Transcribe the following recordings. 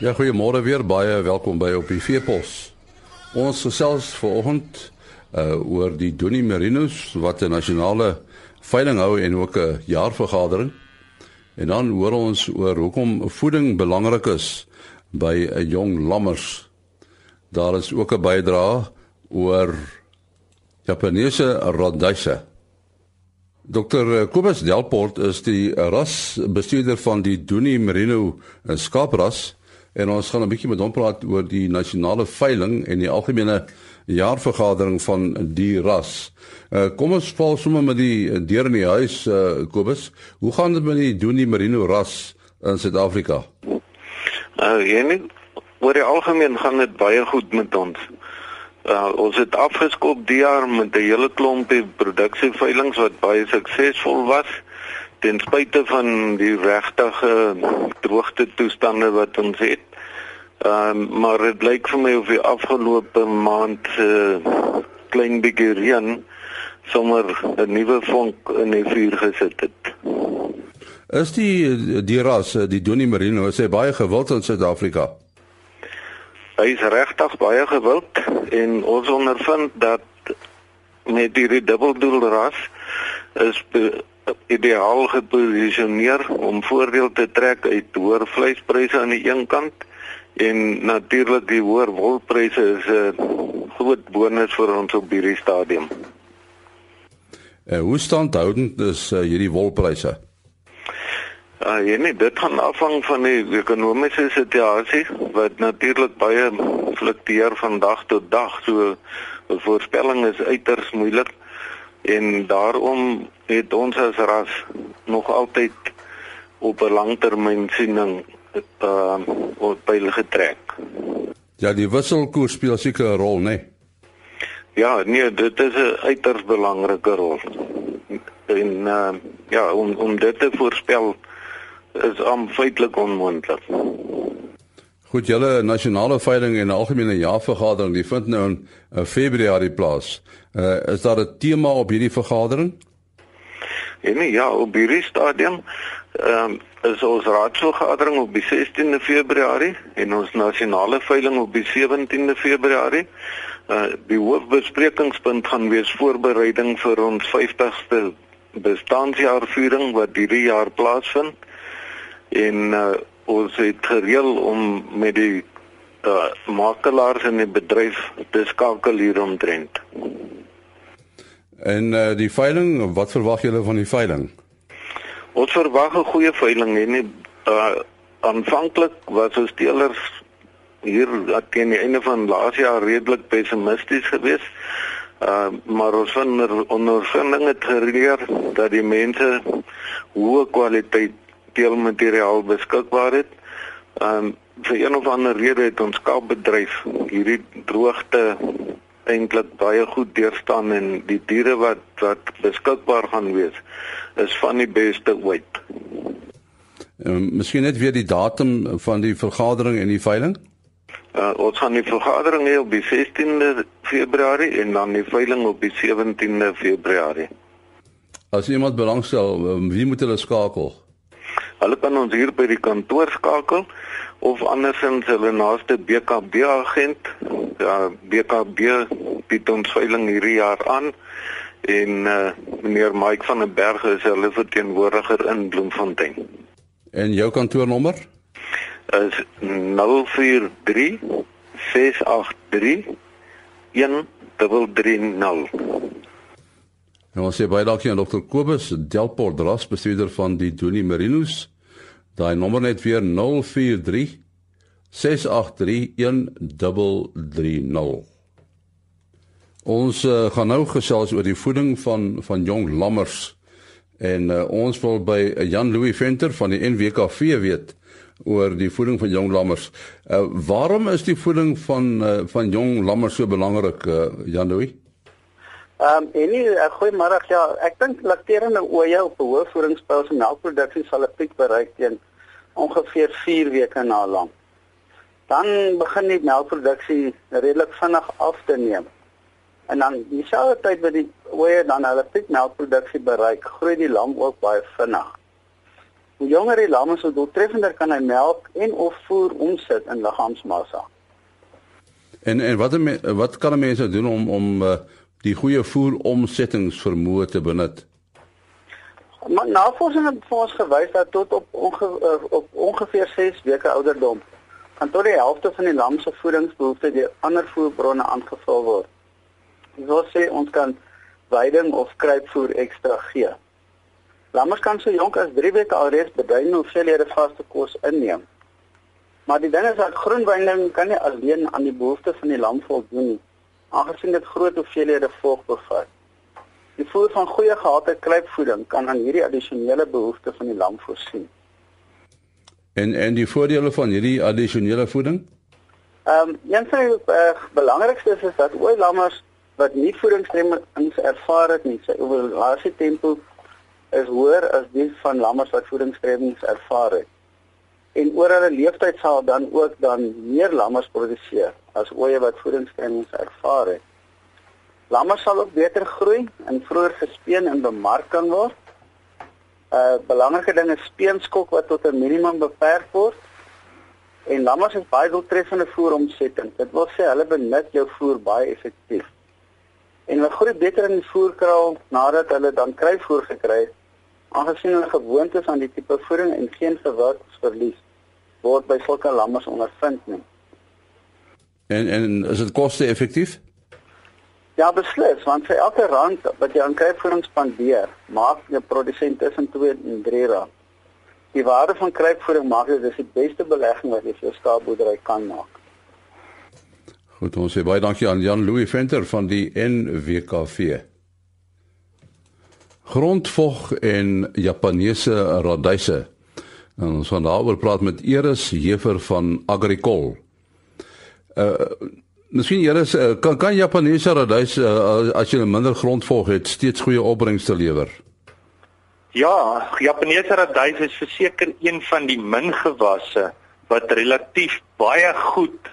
Ja, goeiemôre weer. Baie welkom by op die Veepos. Ons gesels vanoggend uh oor die Doenie Merinos wat 'n nasionale veiling hou en ook 'n jaarvergadering. En dan hoor ons oor hoekom voeding belangrik is by 'n jong lammers. Daar is ook 'n bydrae oor Japaneese radiese. Dr Kobus Delport is die rasbestuurder van die Doenie Merino skaapras en ons gaan 'n bietjie met hom praat oor die nasionale veiling en die algemene jaarvergadering van die ras. Uh, kom ons val sommer met die deur in die huis uh, Kobus. Hoe gaan dit met die Doenie Merino ras in Suid-Afrika? Uh, en oor die algemeen gaan dit baie goed met ons. Uh, ons het afgeskop die jaar met 'n hele klompie produksieveilings wat baie suksesvol was ten spyte van die regtige droogte toestande wat ons het. Ehm um, maar dit lyk vir my of die afgelope maand se uh, klein bietjie reën sommer 'n nuwe vonk in die vuur gesit het. Is die die ras die Donie Merino is hy baie gewild in Suid-Afrika? Hy is regtig baie gewild en ons ondervind dat met hierdie dubbeldoel ras is ideaal geposisioneer om voordeel te trek uit hoër vleispryse aan die een kant en natuurlik die hoër wolpryse is 'n groot bonus vir ons op hierdie stadium. En hoe standhoudend is uh, hierdie wolpryse? Uh, nee, dit gaan afhang van die ekonomiese situasie wat natuurlik baie fluktueer van dag tot dag. So 'n voorspelling is uiters moeilik en daarom het ons as ras nog altyd op 'n langtermynsiening uh op pyl getrek. Ja, die wisselkoers speel seker 'n rol, né? Nee? Ja, nee, dit is 'n uiters belangrike rol. En uh ja, om om dit te voorspel is am feitelik onmoontlik. Goed, julle nasionale veiling en algemene jaarvergadering, die vind nou in uh, Februarie plaas. Uh is daar 'n tema op hierdie vergadering? En nee, ja, op hierdie stadium ehm um, is ons raadsvergadering op die 16de Februarie en ons nasionale veiling op die 17de Februarie. Uh die hoofbesprekingspunt gaan wees voorbereiding vir ons 50ste bestaanjaarviering wat hierdie jaar plaasvind en uh, ons het gereël om met die uh, makelaars in die bedryf te skakel hier omtrent. En uh, die veiling, wat verwag julle van die veiling? Ons verwag 'n goeie veiling en nie uh, aanvanklik was ons teelers hier teen die einde van laas jaar redelik pessimisties geweest. Uh, maar ons van ondervinding het geleer dat die mense hoë kwaliteit teelmateriaal beskikbaar het. Ehm um, vir een of ander rede het ons skaapbedryf hierdie droogte eintlik baie goed deurstaan en die diere wat wat beskikbaar gaan wees is van die beste ooit. Ehm um, miskien net weer die datum van die vergadering en die veiling? Uh, ons gaan die vergadering hê op die 16de Februarie en dan die veiling op die 17de Februarie. As iemand belangstel, um, wie moet hulle skakel? Hulle kan ons hier by die kantoor skakel of andersins hulle naaste BKB agent. Ja, BKB bied ons veiling hierdie jaar aan en uh, meneer Mike van der Berg is hulle verteenwoordiger in Bloemfontein. En jou kantoornommer? is 043 683 1330. Nou ons sê baie dankie aan Dr. Kobus Delport ras bestuurder van die Doenie Marinos. Daai nommer net weer 043 683 1330. Ons uh, gaan nou gesels oor die voeding van van jong lammers en uh, ons wil by Jan Louis Venter van die NWKV weet oor die voeding van jong lammers. Uh, waarom is die voeding van uh, van jong lammers so belangrik uh, Jan Louis? Ehm um, en nie uh, goeie middag ja, ek dink lakterende oeye op voedingspeil en melkproduksie sal 'n piek bereik teen ongeveer 4 weke na lank. Dan begin die melkproduksie redelik vinnig af te neem. En dan dieselfde tyd wat die oeye dan hulle piek melkproduksie bereik, groei die lam ook baie vinnig. Hoe jonger die lam is, hoe doeltreffender kan hy melk en of voer omsit in liggaamsmassa. En en wat wat kan mense doen om om uh, die goeie voeromsettingsvermoë te benut? Maar navorsing het ons gewys dat tot op onge, uh, op ongeveer 6 weke ouderdom kan tot die helfte van die lam se voedingsbehoeftes deur ander voerbronne aangevul word. Dit wil sê ons kan weiding of kruipvoer ekstra gee. Lammers kan so jonk as 3 weke alreeds beduidende hoeveelhede vaste kos inneem. Maar die ding is dat groenweiding kan nie alleen aan die behoeftes van die lam voldoen nie, aangesien dit groot hoeveelhede vog bevat. Die voer van goeie gehalte kruipvoeding kan aan hierdie addisionele behoeftes van die lam voorsien. En en die voordele van hierdie addisionele voeding? Ehm um, een van die uh, belangrikstes is dat ooi lammers wat nie voedingsstremmings ervaar het nie, sy ovulasie tempo is hoër as die van lammers wat voedingsstremmings ervaar het. En oor hulle leeftyd sal dan ook dan meer lammers produseer as ooe wat voedingsstremmings ervaar het. Lammers sal ook beter groei en vroeër gespeen en bemark kan word. 'n uh, Belangrike ding is speenskok wat tot 'n minimum beperk word. En lammers is baie doeltreffende voeromsetting. Dit wil sê hulle benut jou voer baie effektief. En hulle groei beter in die voerkraal nadat hulle dan kruivoer gekry het aangesien hulle gewoond is aan die tipe voeding en geen gewichtsverlies word by sulke lammes ondervind nie. En en is dit koste-effektief? Ja, beslis, want vir elke rand wat jy aan kruipvoeding spandeer, maak jy produsent tussen 2 en 3 rand. Die waarde van kruipvoeding maak dit dis die beste belegging wat jy vir jou skaapboerdery kan maak. Goed, ons sê baie dankie aan Jan Louis Venter van die NWKV. Grondvog en Japaneese radyse. En ons gaan daaroor praat met Eris Jefer van Agricol. Uh Miskien Eris, uh, kan kan Japaneese radyse uh, as jy minder grondvog het, steeds goeie opbrengs te lewer? Ja, Japaneese radyse is verseker een van die min gewasse wat relatief baie goed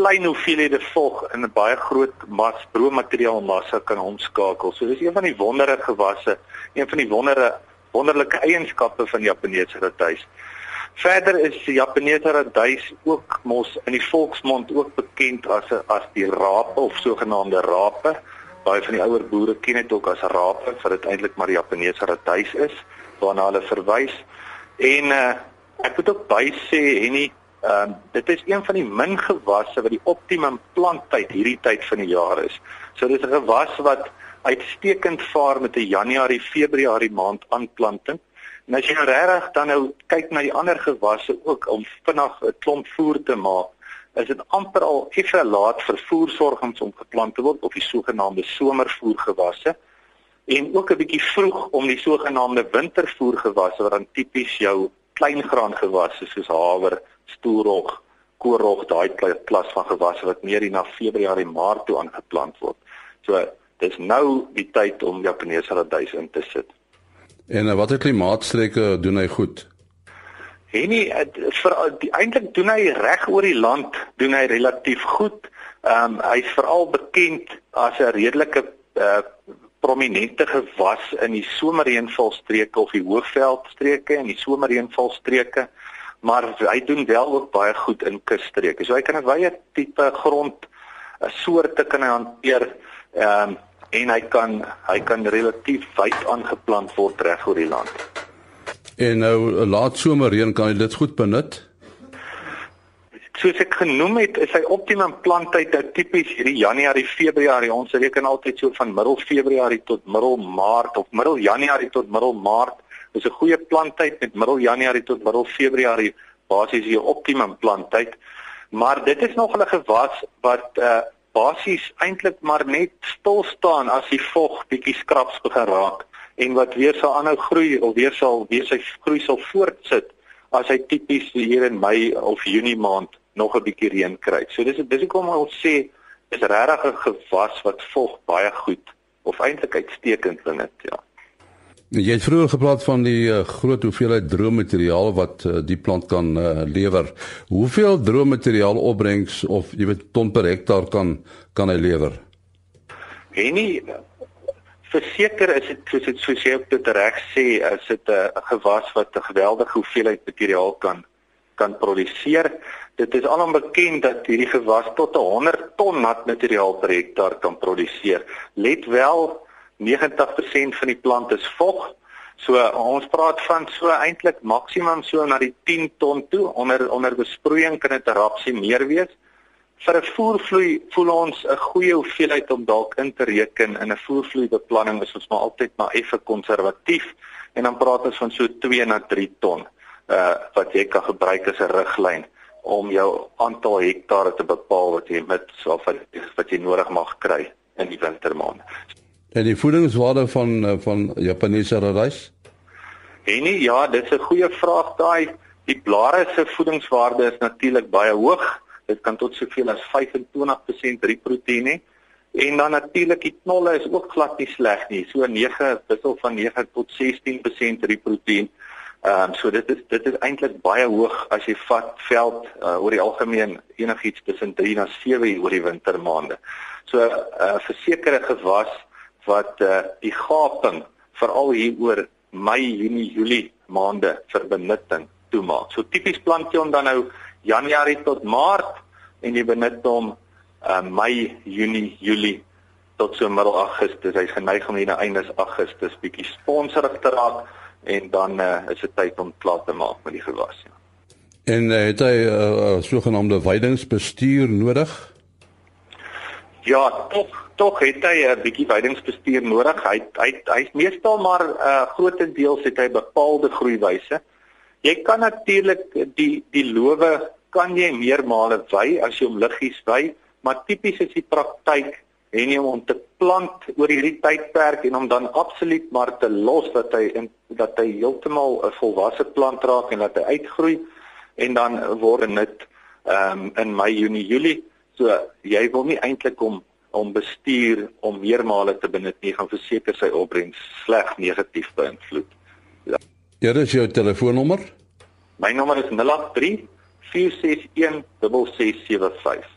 klein hoeveelhede vog in 'n baie groot mas broodmateriaal massa kan omskakel. So dis een van die wondere gewasse, een van die wondere wonderlike eienskappe van Japaneese raduis. Verder is die Japaneese raduis ook mos in die volksmond ook bekend as as die rape of sogenaamde rape. Baie van die ouer boere ken dit ook as rape, vir dit eintlik maar die Japaneese raduis is waarna hulle verwys. En uh, ek moet ook by sê en Ehm um, dit is een van die min gewasse wat die optimum planttyd hierdie tyd van die jaar is. So dis 'n gewas wat uitstekend vaar met 'n Januarie, Februarie maand aanplanting. En as jy nou regtig dan nou kyk na die ander gewasse ook om vinnig 'n klomp voer te maak, is dit amper al effe laat vir voersorgings om geplant te word op die sogenaamde somervoergewasse en ook 'n bietjie vroeg om die sogenaamde wintervoergewasse wat dan tipies jou kleingraangewasse soos haver stoelrog, koorrog, daai klas van gewasse wat meer in na Februarie, Maart toe aangeplant word. So dis nou die tyd om Japaneese raduis in te sit. En uh, watter klimaatstreke doen hy goed? Henny eintlik doen hy reg oor die land, doen hy relatief goed. Ehm um, hy's veral bekend as 'n redelike uh, prominente gewas in die somerreënvalstreke of die hoogveldstreke en die somerreënvalstreke maar hy doen wel ook baie goed in kusstreke. So hy kan 'n wye tipe grond 'n soorte kan hy hanteer. Ehm um, en hy kan hy kan relatief wyd aangeplant word reg oor die land. En nou laat somerreën kan hy dit goed benut. Soos ek genoem het, is hy optimum planttyd nou tipies hierdie Januarie, Februarie. Ons reken altyd so van middel Februarie tot middel Maart of middel Januarie tot middel Maart Dis 'n goeie planttyd met middel Januarie tot middel Februarie basies die optimum planttyd. Maar dit is nog 'n gewas wat uh basies eintlik maar net stil staan as die vog bietjie skraps begin raak en wat weer sal aanhou groei of weer sal weer sy groei sal voortsit as hy tipies hier in Mei of Junie maand nog 'n bietjie reën kry. So dis dis hoekom ons sê is regtig 'n gewas wat vog baie goed of eintlik uitstekend binne, ja. Jy het vroeër gepraat van die uh, groot hoeveelheid droommateriaal wat uh, die plant kan uh, lewer. Hoeveel droommateriaal opbrengs of jy weet ton per hektaar kan kan hy lewer? Henny Verseker is dit soos dit soos jy op dit reg sê, is dit 'n gewas wat 'n geweldige hoeveelheid materiaal kan kan produseer. Dit is alom bekend dat hierdie gewas tot 100 ton nat materiaal per hektaar kan produseer. Let wel, 90% van die plant is vog. So ons praat van so eintlik maksimum so na die 10 ton toe onder onder besproeiing kan dit rapsie meer wees. Vir 'n voervloei voel ons 'n goeie hoeveelheid om dalk in te reken in 'n voervloeibeplanning is ons maar altyd maar effe konservatief en dan praat ons van so 2 na 3 ton uh wat jy kan gebruik as 'n riglyn om jou aantal hektare te bepaal wat jy met so wat jy nodig mag kry in die wintermaande. En die voedingswaarde van eh, van Japaneese radys? En nee, ja, dit is 'n goeie vraag daai. Die blare se voedingswaarde is natuurlik baie hoog. Dit kan tot soveel as 25% riproteïen hê. En dan natuurlik die knolle is ook glad nie sleg nie. So 9 wissel van 9 tot 16% riproteïen. Ehm um, so dit is dit is eintlik baie hoog as jy vat veld uh, oor die algemeen enigiets tussen 3 na 7 oor die wintermaande. So 'n uh, versekerde gewas wat uh, die gaping veral hier oor Mei, Junie, Julie maande vir benutting toemaak. So tipies plant jy hom dan nou Januarie tot Maart en jy benut hom uh, Mei, Junie, Julie tot so middel Augustus. Hy's geneig om hier na einde Augustus bietjie sponsorig te raak en dan uh, is dit tyd om klaar te maak met die gewas. Ja. En uh, het hy uh, sogenaamde weidingsbestuur nodig? Ja, tog tog het hy 'n bietjie weidingsbestuur nodig. Hy hy hy's meestal maar uh, grootendeels het hy bepaalde groeiwyse. Jy kan natuurlik die die lowe kan jy meermale wy as jy hom liggies wy, maar tipies is die praktyk en jy om te plant oor hierdie tydperk en om dan absoluut maar te los dat hy in dat hy heeltemal 'n volwasse plant raak en dat hy uitgroei en dan word dit ehm um, in Mei, Junie, Julie So jy wil nie eintlik om om bestuur om meermale te benut nie gaan verseker sy opbrengs sleg negatief beïnvloed. Ja. Hier is jou telefoonnommer. My nommer is 083 461 6675.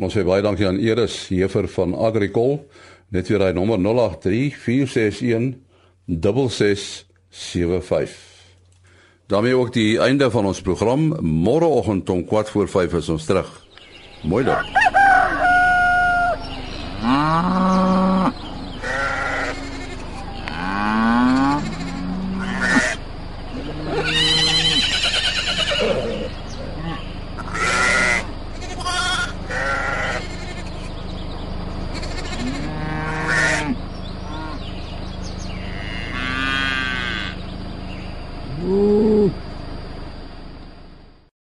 Ons sê baie dankie aan Eris Hefer van Agricol. Net weer hy nommer 083 461 6675. daarmee ook die einde van ons program. Môreoggend om 4 voor 5 is ons terug. Mooi dan.